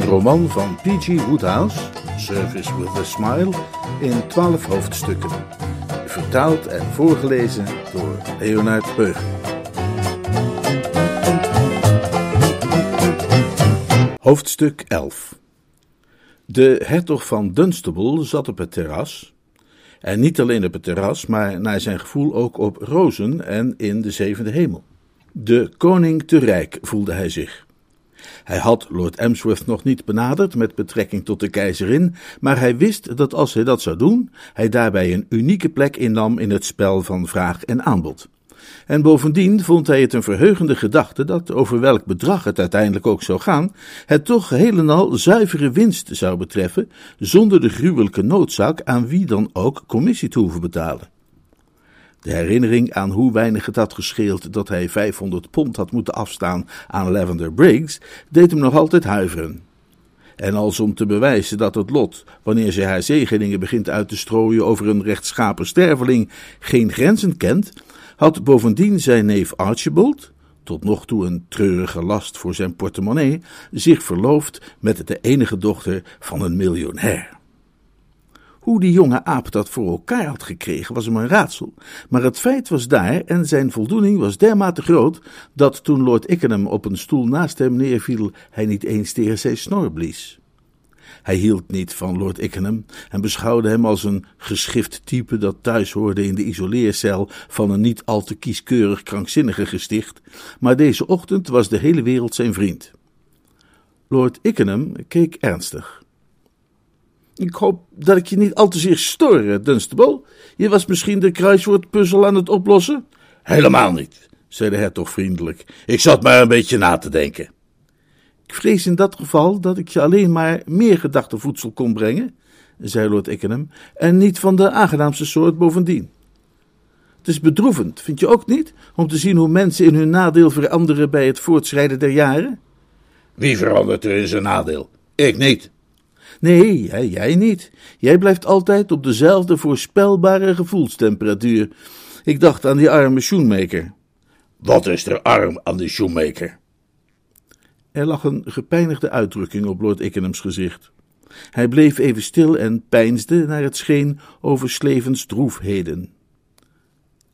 Een roman van P.G. Woodhouse, Service with a Smile, in twaalf hoofdstukken. Vertaald en voorgelezen door Leonard Peug. Hoofdstuk 11 De hertog van Dunstable zat op het terras. En niet alleen op het terras, maar naar zijn gevoel ook op rozen en in de zevende hemel. De koning te rijk voelde hij zich. Hij had Lord Emsworth nog niet benaderd met betrekking tot de keizerin, maar hij wist dat als hij dat zou doen, hij daarbij een unieke plek innam in het spel van vraag en aanbod. En bovendien vond hij het een verheugende gedachte dat, over welk bedrag het uiteindelijk ook zou gaan, het toch geheel en al zuivere winst zou betreffen, zonder de gruwelijke noodzaak aan wie dan ook commissie te hoeven betalen. De herinnering aan hoe weinig het had gescheeld dat hij 500 pond had moeten afstaan aan Lavender Briggs, deed hem nog altijd huiveren. En als om te bewijzen dat het lot, wanneer zij haar zegeningen begint uit te strooien over een rechtschapen sterveling, geen grenzen kent, had bovendien zijn neef Archibald, tot nog toe een treurige last voor zijn portemonnee, zich verloofd met de enige dochter van een miljonair. Hoe die jonge aap dat voor elkaar had gekregen was hem een raadsel, maar het feit was daar en zijn voldoening was dermate groot dat toen Lord Ickenham op een stoel naast hem neerviel, hij niet eens tegen zijn snor blies. Hij hield niet van Lord Ickenham en beschouwde hem als een geschift type dat thuis hoorde in de isoleercel van een niet al te kieskeurig krankzinnige gesticht, maar deze ochtend was de hele wereld zijn vriend. Lord Ickenham keek ernstig. Ik hoop dat ik je niet al te zeer stoor, Dunstable. Je was misschien de kruiswoordpuzzel aan het oplossen? Helemaal niet, zei de hertog vriendelijk. Ik zat maar een beetje na te denken. Ik vrees in dat geval dat ik je alleen maar meer gedachtenvoedsel kon brengen, zei Lord Ickenham, en niet van de aangenaamste soort bovendien. Het is bedroevend, vind je ook niet, om te zien hoe mensen in hun nadeel veranderen bij het voortschrijden der jaren? Wie verandert er in zijn nadeel? Ik niet. Nee, jij, jij niet. Jij blijft altijd op dezelfde voorspelbare gevoelstemperatuur. Ik dacht aan die arme shoemaker. Wat is er arm aan die shoemaker? Er lag een gepijnigde uitdrukking op Lord Ickenham's gezicht. Hij bleef even stil en peinsde naar het scheen over Slevens droefheden.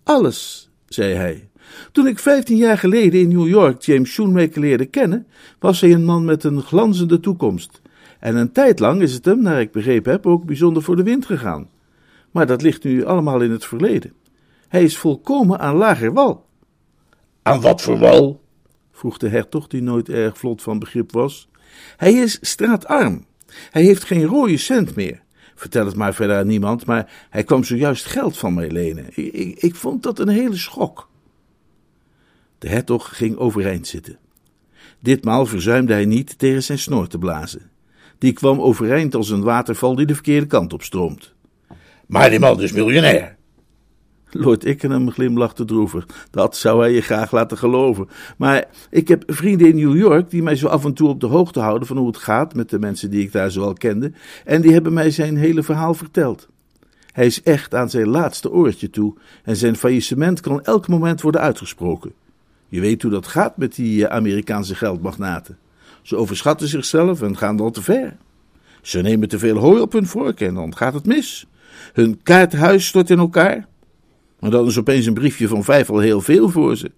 Alles, zei hij. Toen ik vijftien jaar geleden in New York James Shoemaker leerde kennen, was hij een man met een glanzende toekomst. En een tijd lang is het hem, naar ik begrepen heb, ook bijzonder voor de wind gegaan. Maar dat ligt nu allemaal in het verleden. Hij is volkomen aan lager wal. Aan wat voor wal? vroeg de hertog, die nooit erg vlot van begrip was. Hij is straatarm. Hij heeft geen rode cent meer. Vertel het maar verder aan niemand, maar hij kwam zojuist geld van mij lenen. Ik, ik, ik vond dat een hele schok. De hertog ging overeind zitten. Ditmaal verzuimde hij niet tegen zijn snor te blazen die kwam overeind als een waterval die de verkeerde kant op stroomt. Maar die man is miljonair. Lord Ickenham glimlachte droevig. Dat zou hij je graag laten geloven. Maar ik heb vrienden in New York die mij zo af en toe op de hoogte houden van hoe het gaat met de mensen die ik daar zoal kende. En die hebben mij zijn hele verhaal verteld. Hij is echt aan zijn laatste oortje toe en zijn faillissement kan elk moment worden uitgesproken. Je weet hoe dat gaat met die eh, Amerikaanse geldmagnaten. Ze overschatten zichzelf en gaan dan te ver. Ze nemen te veel hooi op hun vork en dan gaat het mis. Hun kaarthuis stort in elkaar. En dan is opeens een briefje van vijf al heel veel voor ze.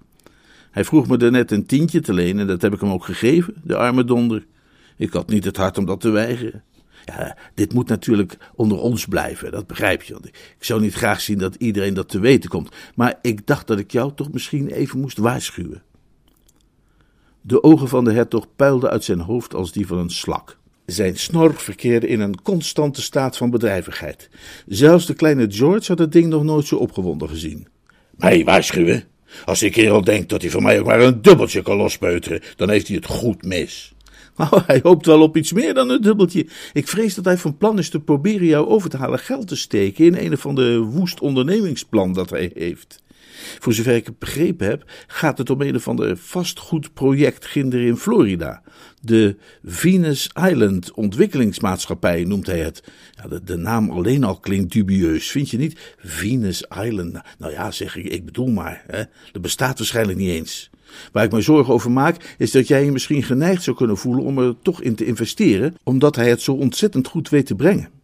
Hij vroeg me daarnet een tientje te lenen en dat heb ik hem ook gegeven, de arme donder. Ik had niet het hart om dat te weigeren. Ja, dit moet natuurlijk onder ons blijven, dat begrijp je. Want ik zou niet graag zien dat iedereen dat te weten komt. Maar ik dacht dat ik jou toch misschien even moest waarschuwen. De ogen van de hertog puilden uit zijn hoofd als die van een slak. Zijn snor verkeerde in een constante staat van bedrijvigheid. Zelfs de kleine George had het ding nog nooit zo opgewonden gezien. Mij waarschuwen? Als die kerel denkt dat hij van mij ook maar een dubbeltje kan lospeuteren, dan heeft hij het goed mis. Nou, hij hoopt wel op iets meer dan een dubbeltje. Ik vrees dat hij van plan is te proberen jou over te halen geld te steken in een of de woest ondernemingsplan dat hij heeft. Voor zover ik het begrepen heb, gaat het om een of ander vastgoedproject ginder in Florida. De Venus Island Ontwikkelingsmaatschappij noemt hij het. Ja, de, de, naam alleen al klinkt dubieus, vind je niet? Venus Island. Nou ja, zeg ik, ik bedoel maar. Hè? Dat bestaat waarschijnlijk niet eens. Waar ik me zorgen over maak, is dat jij je misschien geneigd zou kunnen voelen om er toch in te investeren, omdat hij het zo ontzettend goed weet te brengen.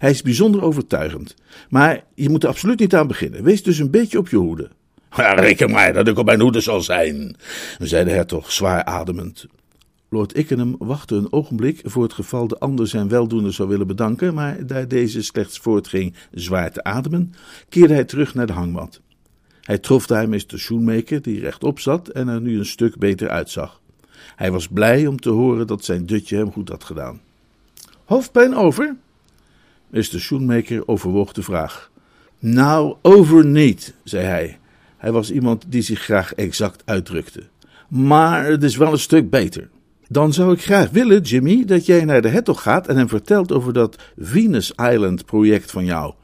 Hij is bijzonder overtuigend. Maar je moet er absoluut niet aan beginnen. Wees dus een beetje op je hoede. Ja, reken maar dat ik op mijn hoede zal zijn, zei de hertog zwaar ademend. Lord Ickenham wachtte een ogenblik voor het geval de ander zijn weldoener zou willen bedanken, maar daar deze slechts voortging zwaar te ademen, keerde hij terug naar de hangmat. Hij trof daar Mr. Shoemaker, die rechtop zat en er nu een stuk beter uitzag. Hij was blij om te horen dat zijn dutje hem goed had gedaan. Hoofdpijn over? Mr. Shoemaker overwoog de vraag. Nou, over niet, zei hij. Hij was iemand die zich graag exact uitdrukte. Maar het is wel een stuk beter. Dan zou ik graag willen, Jimmy, dat jij naar de hertog gaat en hem vertelt over dat Venus Island project van jou.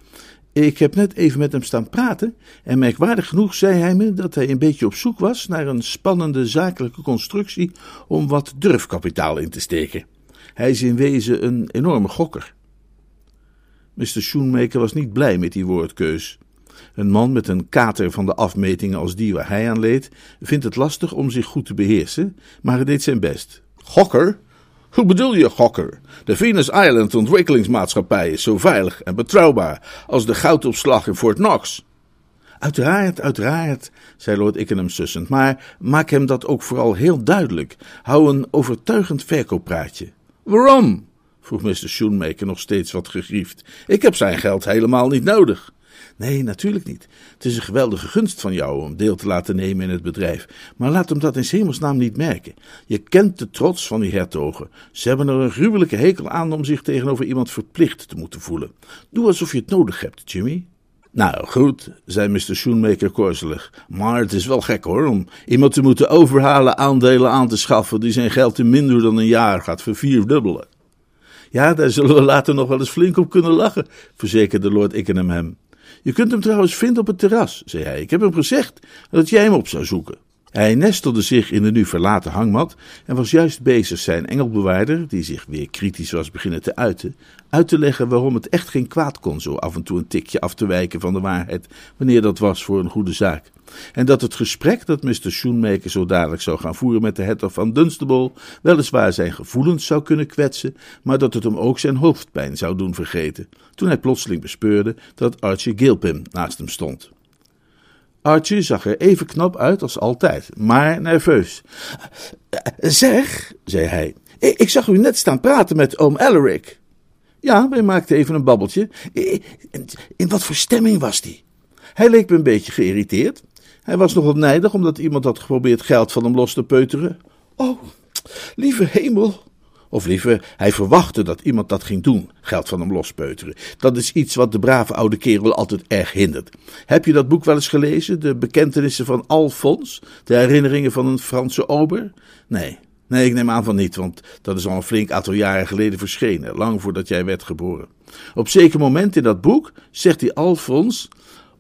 Ik heb net even met hem staan praten en merkwaardig genoeg zei hij me dat hij een beetje op zoek was naar een spannende zakelijke constructie om wat durfkapitaal in te steken. Hij is in wezen een enorme gokker. Mr. Schoenmaker was niet blij met die woordkeus. Een man met een kater van de afmetingen als die waar hij aan leed, vindt het lastig om zich goed te beheersen, maar hij deed zijn best. Gokker? Hoe bedoel je gokker? De Venus Island ontwikkelingsmaatschappij is zo veilig en betrouwbaar als de goudopslag in Fort Knox. Uiteraard, uiteraard, zei Lord Ickenham sussend, maar maak hem dat ook vooral heel duidelijk. Hou een overtuigend verkooppraatje. Waarom? Vroeg Mr. Schoenmaker nog steeds wat gegriefd. Ik heb zijn geld helemaal niet nodig. Nee, natuurlijk niet. Het is een geweldige gunst van jou om deel te laten nemen in het bedrijf. Maar laat hem dat in hemelsnaam niet merken. Je kent de trots van die hertogen. Ze hebben er een gruwelijke hekel aan om zich tegenover iemand verplicht te moeten voelen. Doe alsof je het nodig hebt, Jimmy. Nou, goed, zei Mr. Schoenmaker korzelig. Maar het is wel gek hoor, om iemand te moeten overhalen aandelen aan te schaffen die zijn geld in minder dan een jaar gaat vervierdubbelen. Ja, daar zullen we later nog wel eens flink op kunnen lachen, verzekerde Lord Ickenham hem. Je kunt hem trouwens vinden op het terras, zei hij. Ik heb hem gezegd dat jij hem op zou zoeken. Hij nestelde zich in de nu verlaten hangmat en was juist bezig zijn engelbewaarder, die zich weer kritisch was beginnen te uiten, uit te leggen waarom het echt geen kwaad kon zo af en toe een tikje af te wijken van de waarheid, wanneer dat was voor een goede zaak. En dat het gesprek dat Mr. Schoenmaker zo dadelijk zou gaan voeren met de hertog van Dunstable weliswaar zijn gevoelens zou kunnen kwetsen, maar dat het hem ook zijn hoofdpijn zou doen vergeten, toen hij plotseling bespeurde dat Archie Gilpin naast hem stond. Archie zag er even knap uit als altijd, maar nerveus. Zeg, zei hij, ik zag u net staan praten met oom Alaric. Ja, wij maakten even een babbeltje. In wat voor stemming was die? Hij leek me een beetje geïrriteerd. Hij was nogal nijdig omdat iemand had geprobeerd geld van hem los te peuteren. Oh, lieve hemel, of liever, hij verwachtte dat iemand dat ging doen, geld van hem lospeuteren. Dat is iets wat de brave oude kerel altijd erg hindert. Heb je dat boek wel eens gelezen, de bekentenissen van Alfons, de herinneringen van een Franse ober? Nee, nee, ik neem aan van niet, want dat is al een flink aantal jaren geleden verschenen, lang voordat jij werd geboren. Op zeker moment in dat boek zegt die Alfons,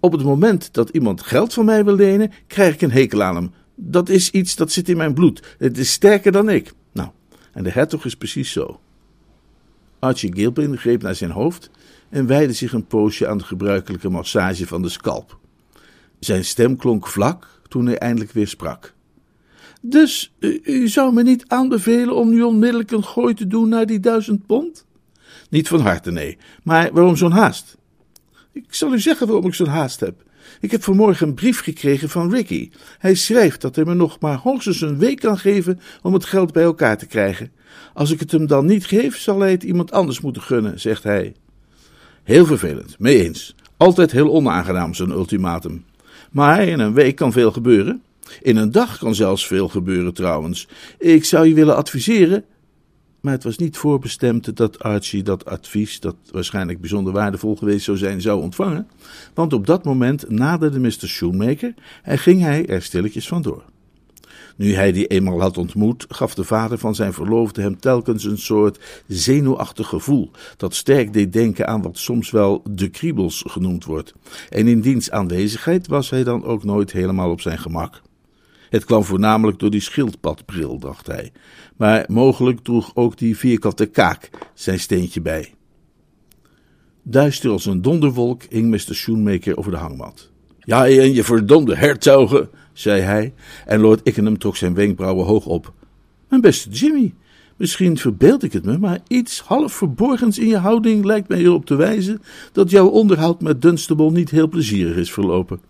op het moment dat iemand geld van mij wil lenen, krijg ik een hekel aan hem. Dat is iets dat zit in mijn bloed. Het is sterker dan ik. En de hertog is precies zo. Archie Gilpin greep naar zijn hoofd en wijde zich een poosje aan de gebruikelijke massage van de scalp. Zijn stem klonk vlak toen hij eindelijk weer sprak. Dus u zou me niet aanbevelen om nu onmiddellijk een gooi te doen naar die duizend pond? Niet van harte, nee. Maar waarom zo'n haast? Ik zal u zeggen waarom ik zo'n haast heb. Ik heb vanmorgen een brief gekregen van Ricky. Hij schrijft dat hij me nog maar hoogstens een week kan geven om het geld bij elkaar te krijgen. Als ik het hem dan niet geef, zal hij het iemand anders moeten gunnen, zegt hij. Heel vervelend, mee eens. Altijd heel onaangenaam, zo'n ultimatum. Maar in een week kan veel gebeuren. In een dag kan zelfs veel gebeuren trouwens. Ik zou je willen adviseren maar het was niet voorbestemd dat Archie dat advies, dat waarschijnlijk bijzonder waardevol geweest zou zijn, zou ontvangen, want op dat moment naderde Mr. Shoemaker en ging hij er stilletjes vandoor. Nu hij die eenmaal had ontmoet, gaf de vader van zijn verloofde hem telkens een soort zenuwachtig gevoel, dat sterk deed denken aan wat soms wel de kriebels genoemd wordt. En in diens aanwezigheid was hij dan ook nooit helemaal op zijn gemak. Het kwam voornamelijk door die schildpadbril, dacht hij, maar mogelijk droeg ook die vierkante kaak zijn steentje bij. Duister als een donderwolk hing Mr. Shoemaker over de hangmat. Ja, en je verdomde hertogen, zei hij, en Lord Ickenham trok zijn wenkbrauwen hoog op. Mijn beste Jimmy, misschien verbeeld ik het me, maar iets half verborgens in je houding lijkt mij erop te wijzen dat jouw onderhoud met Dunstable niet heel plezierig is verlopen.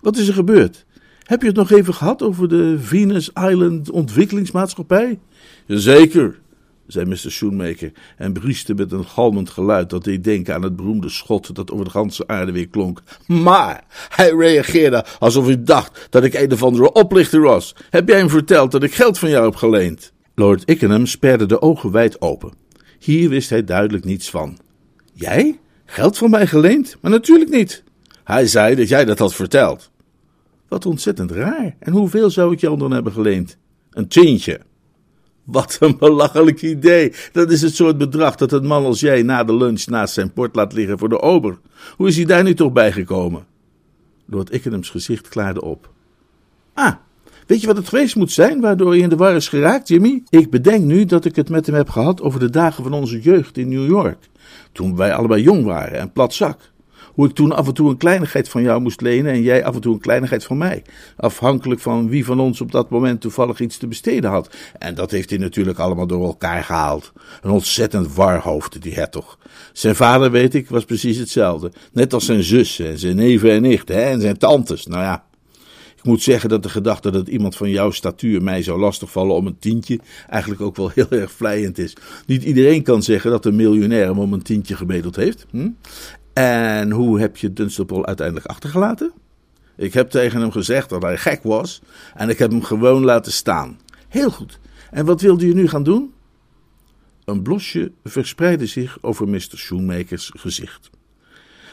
Wat is er gebeurd? Heb je het nog even gehad over de Venus Island Ontwikkelingsmaatschappij? Jazeker, zei Mr. Shoemaker en brieste met een galmend geluid dat deed denken aan het beroemde schot dat over de ganse aarde weer klonk. Maar hij reageerde alsof hij dacht dat ik een of andere oplichter was. Heb jij hem verteld dat ik geld van jou heb geleend? Lord Ickenham sperde de ogen wijd open. Hier wist hij duidelijk niets van. Jij? Geld van mij geleend? Maar natuurlijk niet. Hij zei dat jij dat had verteld. Wat ontzettend raar. En hoeveel zou ik jou dan hebben geleend? Een tientje. Wat een belachelijk idee. Dat is het soort bedrag dat een man als jij na de lunch naast zijn port laat liggen voor de ober. Hoe is hij daar nu toch bij gekomen? Lord Ickenham's gezicht klaarde op. Ah, weet je wat het geweest moet zijn waardoor hij in de war is geraakt, Jimmy? Ik bedenk nu dat ik het met hem heb gehad over de dagen van onze jeugd in New York. Toen wij allebei jong waren en plat zak. Hoe ik toen af en toe een kleinigheid van jou moest lenen en jij af en toe een kleinigheid van mij. Afhankelijk van wie van ons op dat moment toevallig iets te besteden had. En dat heeft hij natuurlijk allemaal door elkaar gehaald. Een ontzettend warhoofd, die hertog. Zijn vader, weet ik, was precies hetzelfde. Net als zijn zus en zijn neven en nichten en zijn tantes. Nou ja, ik moet zeggen dat de gedachte dat iemand van jouw statuur mij zou lastigvallen om een tientje eigenlijk ook wel heel erg vlijend is. Niet iedereen kan zeggen dat een miljonair hem om een tientje gebedeld heeft. Hm? En hoe heb je Dunstable uiteindelijk achtergelaten? Ik heb tegen hem gezegd dat hij gek was en ik heb hem gewoon laten staan. Heel goed. En wat wilde je nu gaan doen? Een blosje verspreidde zich over Mr. Shoemakers gezicht.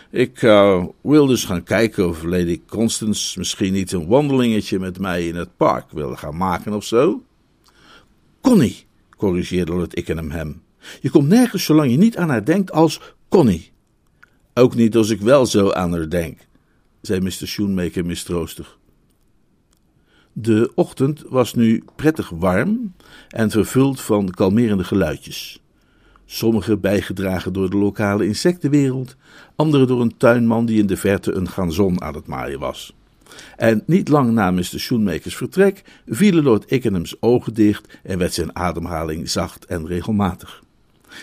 Ik uh, wil dus gaan kijken of Lady Constance misschien niet een wandelingetje met mij in het park wilde gaan maken of zo. Connie, corrigeerde Lord Ickenham hem. Je komt nergens zolang je niet aan haar denkt als Connie. Ook niet als ik wel zo aan haar denk, zei Mr. Shoemaker mistroostig. De ochtend was nu prettig warm en vervuld van kalmerende geluidjes. Sommige bijgedragen door de lokale insectenwereld, andere door een tuinman die in de verte een ganzon aan het maaien was. En niet lang na Mr. Shoemakers vertrek vielen Lord Ickenham's ogen dicht en werd zijn ademhaling zacht en regelmatig.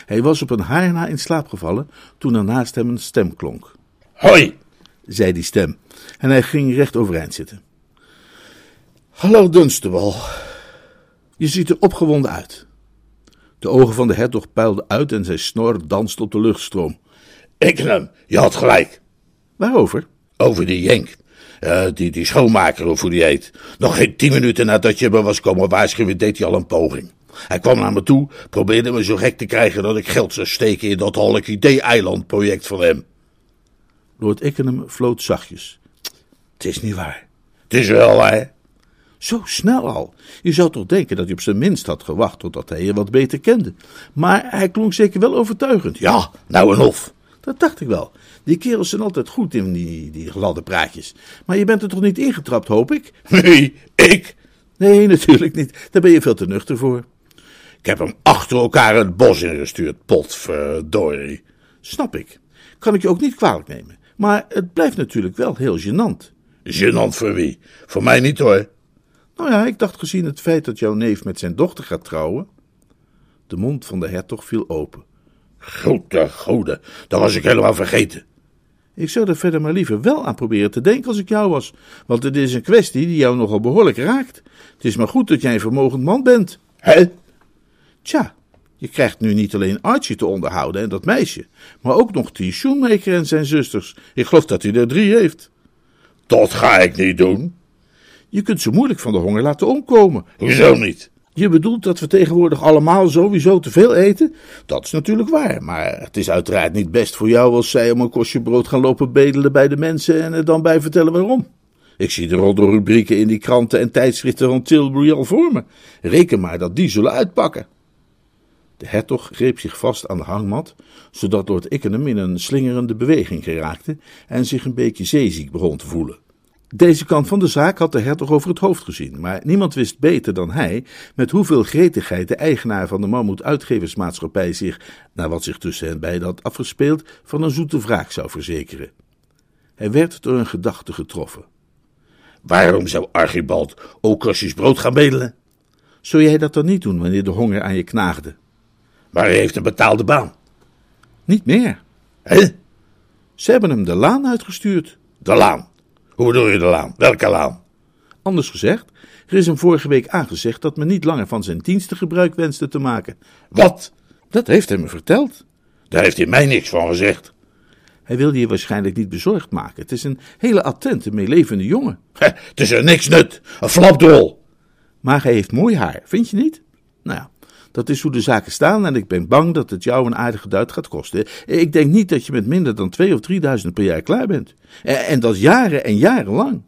Hij was op een haar na in slaap gevallen toen er naast hem een stem klonk. Hoi, zei die stem, en hij ging recht overeind zitten. Hallo Dunstable, je ziet er opgewonden uit. De ogen van de hertog puilden uit en zijn snor danste op de luchtstroom. Ickenham, je had gelijk. Waarover? Over die Jenk. Uh, die, die schoonmaker, of hoe die heet. Nog geen tien minuten nadat je me was komen waarschuwen, deed hij al een poging. Hij kwam naar me toe, probeerde me zo gek te krijgen dat ik geld zou steken in dat Holiday-eiland-project van hem. Lord Ickenham floot zachtjes. Het is niet waar. Het is wel waar. Zo snel al. Je zou toch denken dat hij op zijn minst had gewacht totdat hij je wat beter kende. Maar hij klonk zeker wel overtuigend. Ja, nou en of. Dat dacht ik wel. Die kerels zijn altijd goed in die, die gladde praatjes. Maar je bent er toch niet ingetrapt, hoop ik? Nee, ik? Nee, natuurlijk niet. Daar ben je veel te nuchter voor. Ik heb hem achter elkaar het bos ingestuurd, potverdorie. Snap ik. Kan ik je ook niet kwalijk nemen. Maar het blijft natuurlijk wel heel gênant. Gênant voor wie? Voor mij niet hoor. Nou ja, ik dacht gezien het feit dat jouw neef met zijn dochter gaat trouwen. De mond van de hertog viel open. Grote goden, dat was ik helemaal vergeten. Ik zou er verder maar liever wel aan proberen te denken als ik jou was, want het is een kwestie die jou nogal behoorlijk raakt. Het is maar goed dat jij een vermogend man bent. Hè? Tja, je krijgt nu niet alleen Archie te onderhouden en dat meisje, maar ook nog die Shoemaker en zijn zusters. Ik geloof dat hij er drie heeft. Dat ga ik niet doen. Je kunt ze moeilijk van de honger laten omkomen. Hoezo niet? Je bedoelt dat we tegenwoordig allemaal sowieso te veel eten? Dat is natuurlijk waar, maar het is uiteraard niet best voor jou als zij om een kostje brood gaan lopen bedelen bij de mensen en er dan bij vertellen waarom. Ik zie de roddelrubrieken in die kranten en tijdschriften van Tilbury al voor me. Reken maar dat die zullen uitpakken. De hertog greep zich vast aan de hangmat, zodat Lord Ickenham in een slingerende beweging geraakte en zich een beetje zeeziek begon te voelen. Deze kant van de zaak had de hertog over het hoofd gezien, maar niemand wist beter dan hij met hoeveel gretigheid de eigenaar van de Mammoet Uitgeversmaatschappij zich, naar wat zich tussen hen beiden had afgespeeld, van een zoete wraak zou verzekeren. Hij werd door een gedachte getroffen. Waarom zou Archibald ook als brood gaan bedelen? Zou jij dat dan niet doen wanneer de honger aan je knaagde? Maar hij heeft een betaalde baan. Niet meer. Hé? Ze hebben hem de laan uitgestuurd. De laan? Hoe bedoel je de laan? Welke laan? Anders gezegd, er is hem vorige week aangezegd dat men niet langer van zijn diensten gebruik wenste te maken. Wat? Dat heeft hij me verteld. Daar heeft hij mij niks van gezegd. Hij wilde je waarschijnlijk niet bezorgd maken. Het is een hele attente, meelevende jongen. het is er niks nut. Een flapdrol. Maar hij heeft mooi haar, vind je niet? Nou ja, dat is hoe de zaken staan en ik ben bang dat het jou een aardige duit gaat kosten. Ik denk niet dat je met minder dan 2 of 3000 per jaar klaar bent. En dat jaren en jaren lang.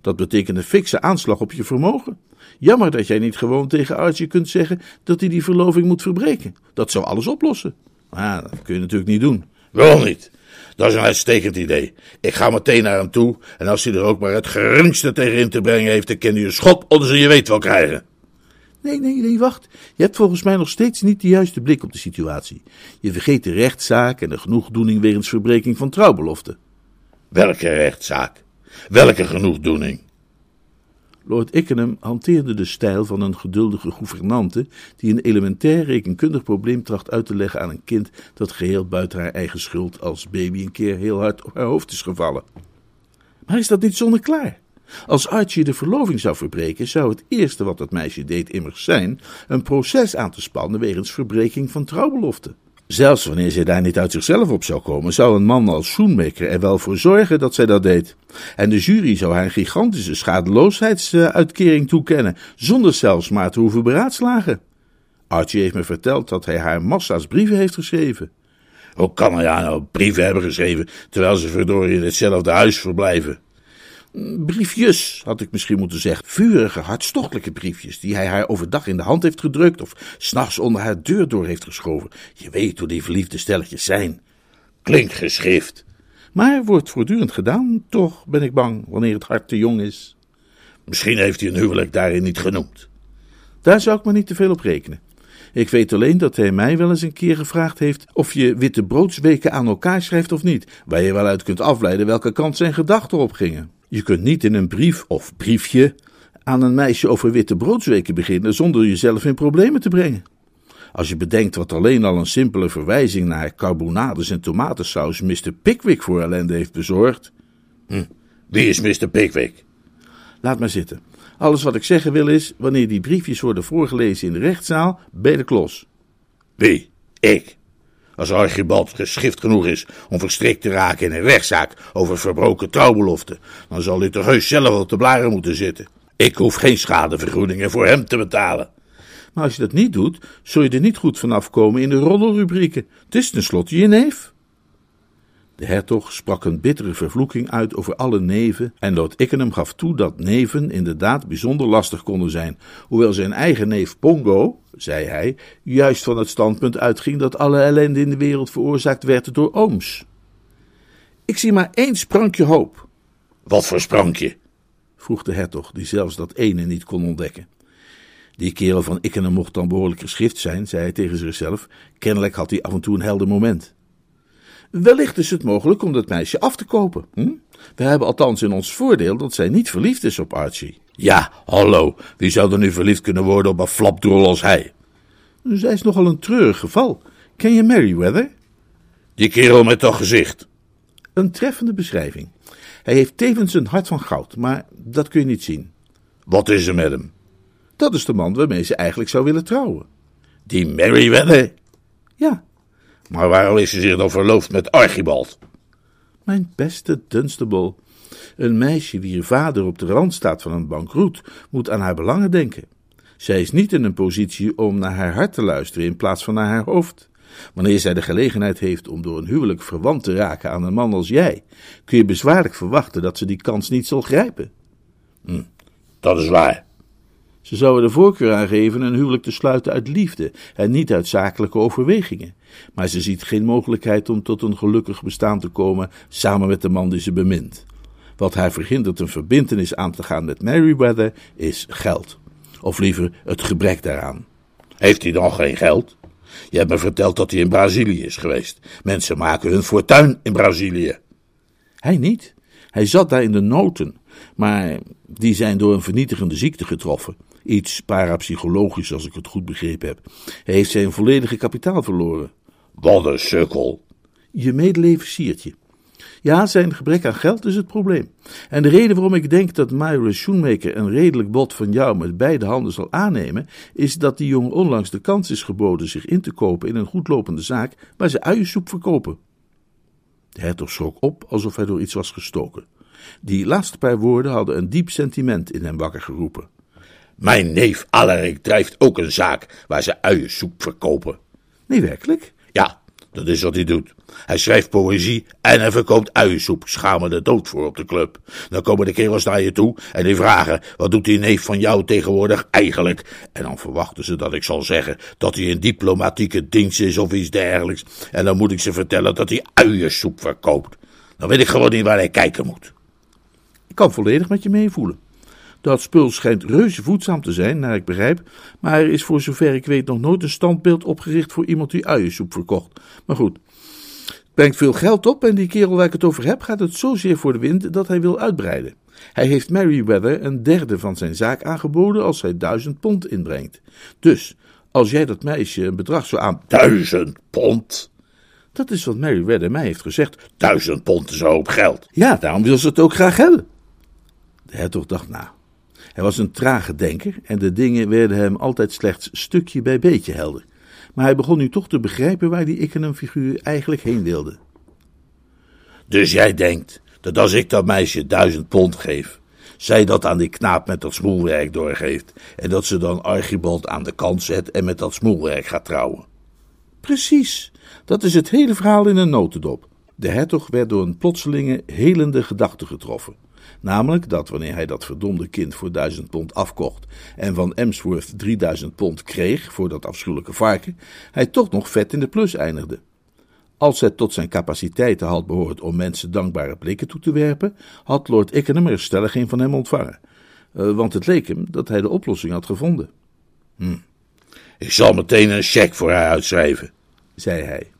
Dat betekent een fikse aanslag op je vermogen. Jammer dat jij niet gewoon tegen Archie kunt zeggen dat hij die verloving moet verbreken. Dat zou alles oplossen. Maar dat kun je natuurlijk niet doen. Wel niet. Dat is een uitstekend idee. Ik ga meteen naar hem toe en als hij er ook maar het geringste tegen in te brengen heeft, dan kan hij een schop onder zijn je weet wel krijgen. Nee, nee, nee, wacht. Je hebt volgens mij nog steeds niet de juiste blik op de situatie. Je vergeet de rechtszaak en de genoegdoening wegens verbreking van trouwbelofte. Welke rechtszaak? Welke genoegdoening? Lord Ickenham hanteerde de stijl van een geduldige gouvernante die een elementair rekenkundig probleem tracht uit te leggen aan een kind dat geheel buiten haar eigen schuld als baby een keer heel hard op haar hoofd is gevallen. Maar is dat niet zonneklaar? Als Archie de verloving zou verbreken, zou het eerste wat dat meisje deed immers zijn een proces aan te spannen wegens verbreking van trouwbelofte. Zelfs wanneer zij daar niet uit zichzelf op zou komen, zou een man als Schoenmaker er wel voor zorgen dat zij dat deed. En de jury zou haar een gigantische schadeloosheidsuitkering toekennen, zonder zelfs maar te hoeven beraadslagen. Archie heeft me verteld dat hij haar massa's brieven heeft geschreven. Hoe kan hij haar nou brieven hebben geschreven, terwijl ze verdorie in hetzelfde huis verblijven? Briefjes, had ik misschien moeten zeggen. Vurige, hartstochtelijke briefjes, die hij haar overdag in de hand heeft gedrukt of s'nachts onder haar deur door heeft geschoven. Je weet hoe die verliefde stelletjes zijn. Klinkgeschrift. Maar wordt voortdurend gedaan, toch ben ik bang, wanneer het hart te jong is. Misschien heeft hij een huwelijk daarin niet genoemd. Daar zou ik maar niet te veel op rekenen. Ik weet alleen dat hij mij wel eens een keer gevraagd heeft of je witte broodsweken aan elkaar schrijft of niet, waar je wel uit kunt afleiden welke kant zijn gedachten op gingen. Je kunt niet in een brief of briefje aan een meisje over witte broodsweken beginnen zonder jezelf in problemen te brengen. Als je bedenkt wat alleen al een simpele verwijzing naar carbonades en tomatensaus Mr. Pickwick voor ellende heeft bezorgd. Hm, wie is Mr. Pickwick? Laat maar zitten. Alles wat ik zeggen wil is, wanneer die briefjes worden voorgelezen in de rechtszaal, ben de klos. Wie? Ik? Als Archibald geschift genoeg is om verstrikt te raken in een rechtszaak over verbroken trouwbeloften, dan zal hij toch heus zelf wel te blaren moeten zitten. Ik hoef geen schadevergoedingen voor hem te betalen. Maar als je dat niet doet, zul je er niet goed vanaf komen in de roddelrubrieken. Het is tenslotte je neef. De hertog sprak een bittere vervloeking uit over alle neven en Lord Ickenham gaf toe dat neven inderdaad bijzonder lastig konden zijn, hoewel zijn eigen neef Pongo, zei hij, juist van het standpunt uitging dat alle ellende in de wereld veroorzaakt werd door ooms. Ik zie maar één sprankje hoop. Wat voor sprankje? vroeg de hertog, die zelfs dat ene niet kon ontdekken. Die kerel van Ickenham mocht dan behoorlijk geschrift zijn, zei hij tegen zichzelf. Kennelijk had hij af en toe een helder moment. Wellicht is het mogelijk om dat meisje af te kopen. Hm? We hebben althans in ons voordeel dat zij niet verliefd is op Archie. Ja, hallo, wie zou er nu verliefd kunnen worden op een flapdrol als hij? Zij is nogal een treurig geval. Ken je Merryweather? Die kerel met dat gezicht. Een treffende beschrijving. Hij heeft tevens een hart van goud, maar dat kun je niet zien. Wat is er met hem? Dat is de man waarmee ze eigenlijk zou willen trouwen. Die Merryweather? Ja, maar waarom is ze zich dan verloofd met Archibald? Mijn beste Dunstable, een meisje wier vader op de rand staat van een bankroet, moet aan haar belangen denken. Zij is niet in een positie om naar haar hart te luisteren in plaats van naar haar hoofd. Wanneer zij de gelegenheid heeft om door een huwelijk verwant te raken aan een man als jij, kun je bezwaarlijk verwachten dat ze die kans niet zal grijpen. Hm, dat is waar. Ze zouden de voorkeur aangeven een huwelijk te sluiten uit liefde en niet uit zakelijke overwegingen. Maar ze ziet geen mogelijkheid om tot een gelukkig bestaan te komen samen met de man die ze bemint. Wat haar verhindert een verbintenis aan te gaan met Meriwether is geld. Of liever het gebrek daaraan. Heeft hij dan geen geld? Je hebt me verteld dat hij in Brazilië is geweest. Mensen maken hun fortuin in Brazilië. Hij niet. Hij zat daar in de noten. Maar die zijn door een vernietigende ziekte getroffen. Iets parapsychologisch, als ik het goed begrepen heb. Hij heeft zijn volledige kapitaal verloren. Wat een sukkel. Je medeleven siert je. Ja, zijn gebrek aan geld is het probleem. En de reden waarom ik denk dat Myra Schoenmaker een redelijk bod van jou met beide handen zal aannemen, is dat die jongen onlangs de kans is geboden zich in te kopen in een goedlopende zaak waar ze uiensoep verkopen. De hertog schrok op alsof hij door iets was gestoken. Die laatste paar woorden hadden een diep sentiment in hem wakker geroepen. Mijn neef Allerik drijft ook een zaak waar ze uiensoep verkopen. Nee, werkelijk? Ja, dat is wat hij doet. Hij schrijft poëzie en hij verkoopt uiensoep. Schaam de dood voor op de club. Dan komen de kerels naar je toe en die vragen: wat doet die neef van jou tegenwoordig eigenlijk? En dan verwachten ze dat ik zal zeggen dat hij in diplomatieke dienst is of iets dergelijks. En dan moet ik ze vertellen dat hij uiensoep verkoopt. Dan weet ik gewoon niet waar hij kijken moet. Ik kan volledig met je meevoelen. Dat spul schijnt reuze voedzaam te zijn, naar ik begrijp, maar er is voor zover ik weet nog nooit een standbeeld opgericht voor iemand die uiensoep verkocht. Maar goed, het brengt veel geld op en die kerel waar ik het over heb gaat het zozeer voor de wind dat hij wil uitbreiden. Hij heeft Meriwether een derde van zijn zaak aangeboden als hij duizend pond inbrengt. Dus, als jij dat meisje een bedrag zou aan... Duizend pond? Dat is wat Meriwether mij heeft gezegd. Duizend pond is een hoop geld. Ja, daarom wil ze het ook graag hebben. De hertog dacht na. Hij was een trage denker en de dingen werden hem altijd slechts stukje bij beetje helder. Maar hij begon nu toch te begrijpen waar die Ickenham-figuur eigenlijk heen wilde. Dus jij denkt dat als ik dat meisje duizend pond geef, zij dat aan die knaap met dat smoelwerk doorgeeft en dat ze dan Archibald aan de kant zet en met dat smoelwerk gaat trouwen? Precies, dat is het hele verhaal in een notendop. De hertog werd door een plotselinge, helende gedachte getroffen. Namelijk dat wanneer hij dat verdomde kind voor duizend pond afkocht en van Emsworth 3000 pond kreeg voor dat afschuwelijke varken, hij toch nog vet in de plus eindigde. Als het tot zijn capaciteiten had behoord om mensen dankbare blikken toe te werpen, had Lord Ickenham er stellig geen van hem ontvangen. Uh, want het leek hem dat hij de oplossing had gevonden. Hm. Ik zal meteen een cheque voor haar uitschrijven, zei hij.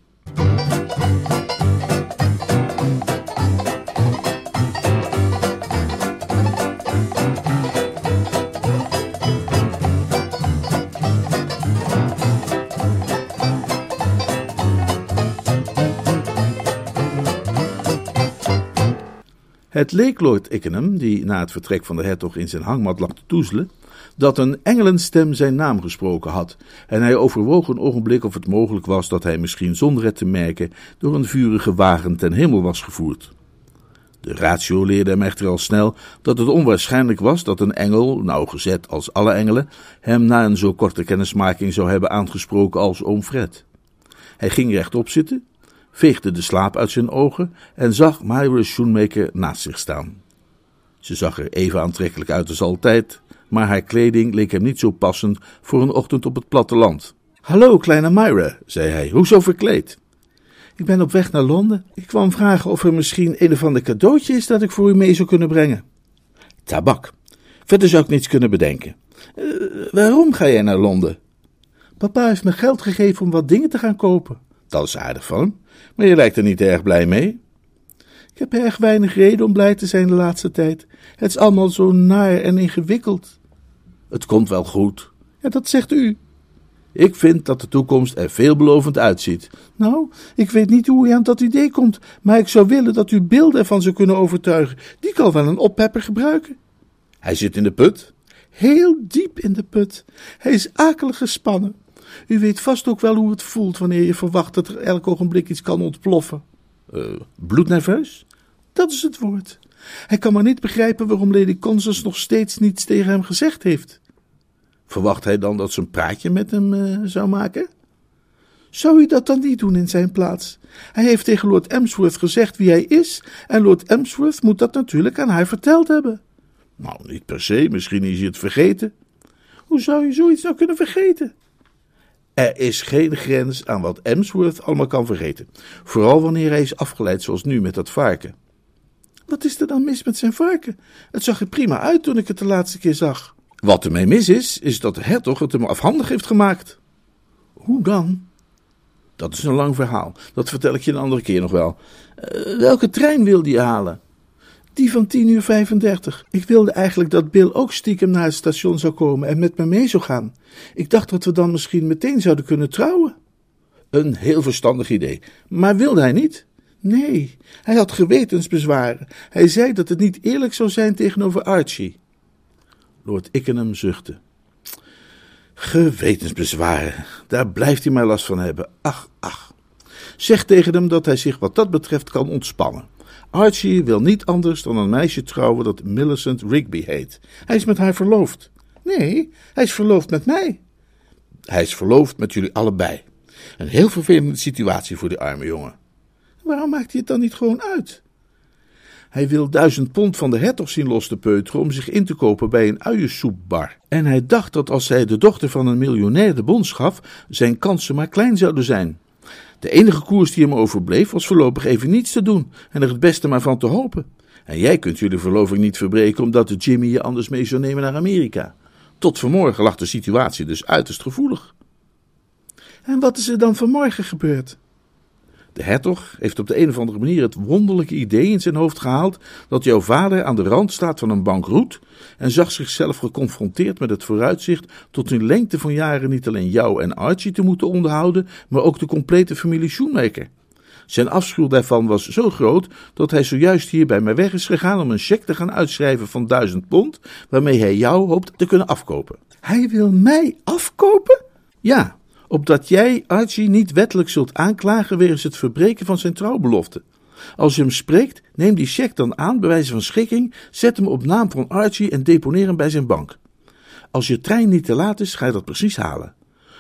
Het leek Lord Ickenham, die na het vertrek van de hertog in zijn hangmat lag te toezelen, dat een engelenstem zijn naam gesproken had, en hij overwoog een ogenblik of het mogelijk was dat hij misschien zonder het te merken door een vurige wagen ten hemel was gevoerd. De ratio leerde hem echter al snel dat het onwaarschijnlijk was dat een engel, nauwgezet als alle engelen, hem na een zo korte kennismaking zou hebben aangesproken als oom Fred. Hij ging rechtop zitten, veegde de slaap uit zijn ogen en zag Myra Schoenmaker naast zich staan. Ze zag er even aantrekkelijk uit als altijd, maar haar kleding leek hem niet zo passend voor een ochtend op het platteland. Hallo, kleine Myra, zei hij, hoezo verkleed? Ik ben op weg naar Londen. Ik kwam vragen of er misschien een of ander cadeautje is dat ik voor u mee zou kunnen brengen. Tabak. Verder zou ik niets kunnen bedenken. Uh, waarom ga jij naar Londen? Papa heeft me geld gegeven om wat dingen te gaan kopen. Dat is aardig van hem, maar je lijkt er niet erg blij mee. Ik heb erg weinig reden om blij te zijn de laatste tijd. Het is allemaal zo naar en ingewikkeld. Het komt wel goed. Ja, dat zegt u. Ik vind dat de toekomst er veelbelovend uitziet. Nou, ik weet niet hoe u aan dat idee komt, maar ik zou willen dat u beelden ervan zou kunnen overtuigen. Die kan wel een oppepper gebruiken. Hij zit in de put? Heel diep in de put. Hij is akelig gespannen. U weet vast ook wel hoe het voelt wanneer je verwacht dat er elk ogenblik iets kan ontploffen. Uh, bloednerveus? Dat is het woord. Hij kan maar niet begrijpen waarom Lady Constance nog steeds niets tegen hem gezegd heeft. Verwacht hij dan dat ze een praatje met hem uh, zou maken? Zou u dat dan niet doen in zijn plaats? Hij heeft tegen Lord Emsworth gezegd wie hij is, en Lord Emsworth moet dat natuurlijk aan haar verteld hebben. Nou, niet per se, misschien is je het vergeten. Hoe zou je zoiets nou kunnen vergeten? Er is geen grens aan wat Emsworth allemaal kan vergeten. Vooral wanneer hij is afgeleid, zoals nu met dat varken. Wat is er dan mis met zijn varken? Het zag er prima uit toen ik het de laatste keer zag. Wat ermee mis is, is dat de hertog het hem afhandig heeft gemaakt. Hoe dan? Dat is een lang verhaal. Dat vertel ik je een andere keer nog wel. Uh, welke trein wilde je halen? Die van 10 uur 35. Ik wilde eigenlijk dat Bill ook stiekem naar het station zou komen en met me mee zou gaan. Ik dacht dat we dan misschien meteen zouden kunnen trouwen. Een heel verstandig idee. Maar wilde hij niet? Nee, hij had gewetensbezwaren. Hij zei dat het niet eerlijk zou zijn tegenover Archie. Lord Ickenham zuchtte. Gewetensbezwaren, daar blijft hij maar last van hebben. Ach, ach. Zeg tegen hem dat hij zich wat dat betreft kan ontspannen. Archie wil niet anders dan een meisje trouwen dat Millicent Rigby heet. Hij is met haar verloofd. Nee, hij is verloofd met mij. Hij is verloofd met jullie allebei. Een heel vervelende situatie voor die arme jongen. Waarom maakt hij het dan niet gewoon uit? Hij wil duizend pond van de hertog zien los te peuteren om zich in te kopen bij een uiensoepbar. En hij dacht dat als hij de dochter van een miljonair de bons gaf, zijn kansen maar klein zouden zijn. De enige koers die hem overbleef was voorlopig even niets te doen en er het beste maar van te hopen. En jij kunt jullie verloving niet verbreken omdat de Jimmy je anders mee zou nemen naar Amerika. Tot vanmorgen lag de situatie dus uiterst gevoelig. En wat is er dan vanmorgen gebeurd? De hertog heeft op de een of andere manier het wonderlijke idee in zijn hoofd gehaald dat jouw vader aan de rand staat van een bankroet en zag zichzelf geconfronteerd met het vooruitzicht tot in lengte van jaren niet alleen jou en Archie te moeten onderhouden, maar ook de complete familie Shoemaker. Zijn afschuw daarvan was zo groot dat hij zojuist hier bij mij weg is gegaan om een cheque te gaan uitschrijven van duizend pond, waarmee hij jou hoopt te kunnen afkopen. Hij wil mij afkopen? Ja, opdat jij Archie niet wettelijk zult aanklagen wegens het verbreken van zijn trouwbelofte. Als je hem spreekt, neem die cheque dan aan bij wijze van schikking, zet hem op naam van Archie en deponeer hem bij zijn bank. Als je trein niet te laat is, ga je dat precies halen.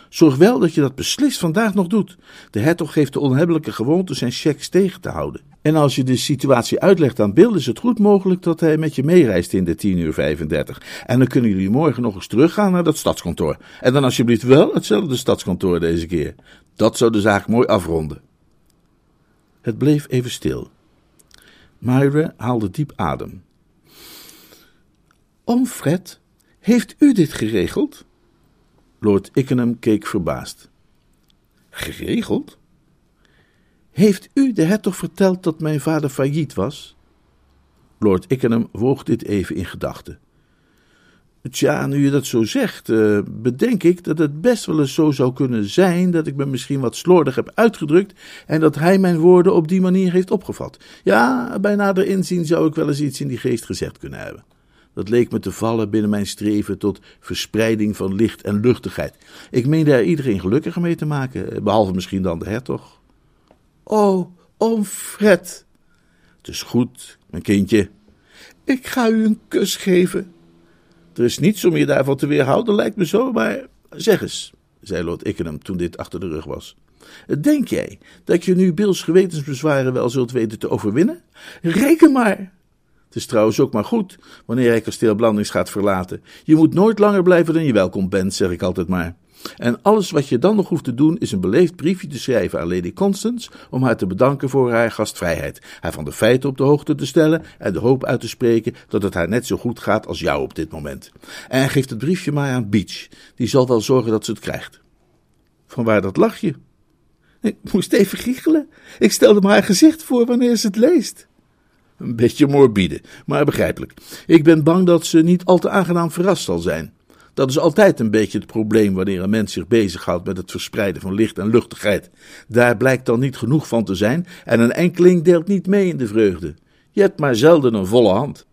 Zorg wel dat je dat beslist vandaag nog doet. De hertog geeft de onhebbelijke gewoonte zijn checks tegen te houden. En als je de situatie uitlegt aan Bill, is het goed mogelijk dat hij met je meereist in de 10 uur 35. En dan kunnen jullie morgen nog eens teruggaan naar dat stadskantoor. En dan alsjeblieft wel hetzelfde stadskantoor deze keer. Dat zou de zaak mooi afronden. Het bleef even stil. Myra haalde diep adem. Om Fred, heeft u dit geregeld? Lord Ickenham keek verbaasd. Geregeld? Heeft u de hertog verteld dat mijn vader failliet was? Lord Ickenham woog dit even in gedachten. Tja, nu je dat zo zegt, uh, bedenk ik dat het best wel eens zo zou kunnen zijn dat ik me misschien wat slordig heb uitgedrukt en dat hij mijn woorden op die manier heeft opgevat. Ja, bij nader inzien zou ik wel eens iets in die geest gezegd kunnen hebben. Dat leek me te vallen binnen mijn streven tot verspreiding van licht en luchtigheid. Ik meen daar iedereen gelukkiger mee te maken, behalve misschien dan de hertog. Oh, oom Fred. Het is goed, mijn kindje. Ik ga u een kus geven. Er is niets om je daarvan te weerhouden, lijkt me zo, maar zeg eens, zei Lord Ickenham toen dit achter de rug was. Denk jij dat je nu Bills gewetensbezwaren wel zult weten te overwinnen? Reken maar. Het is trouwens ook maar goed wanneer hij kasteel Blandings gaat verlaten. Je moet nooit langer blijven dan je welkom bent, zeg ik altijd maar. En alles wat je dan nog hoeft te doen is een beleefd briefje te schrijven aan Lady Constance om haar te bedanken voor haar gastvrijheid, haar van de feiten op de hoogte te stellen en de hoop uit te spreken dat het haar net zo goed gaat als jou op dit moment. En geeft het briefje maar aan Beach, die zal wel zorgen dat ze het krijgt. Vanwaar dat lachje? Ik moest even giechelen. Ik stelde me haar gezicht voor wanneer ze het leest. Een beetje morbide, maar begrijpelijk. Ik ben bang dat ze niet al te aangenaam verrast zal zijn. Dat is altijd een beetje het probleem wanneer een mens zich bezighoudt met het verspreiden van licht en luchtigheid. Daar blijkt dan niet genoeg van te zijn en een enkeling deelt niet mee in de vreugde. Je hebt maar zelden een volle hand.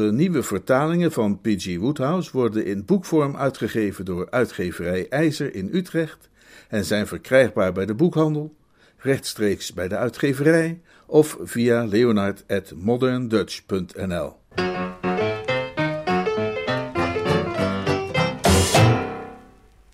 De nieuwe vertalingen van P.G. Woodhouse worden in boekvorm uitgegeven door uitgeverij IJzer in Utrecht en zijn verkrijgbaar bij de boekhandel, rechtstreeks bij de uitgeverij of via leonard@moderndutch.nl.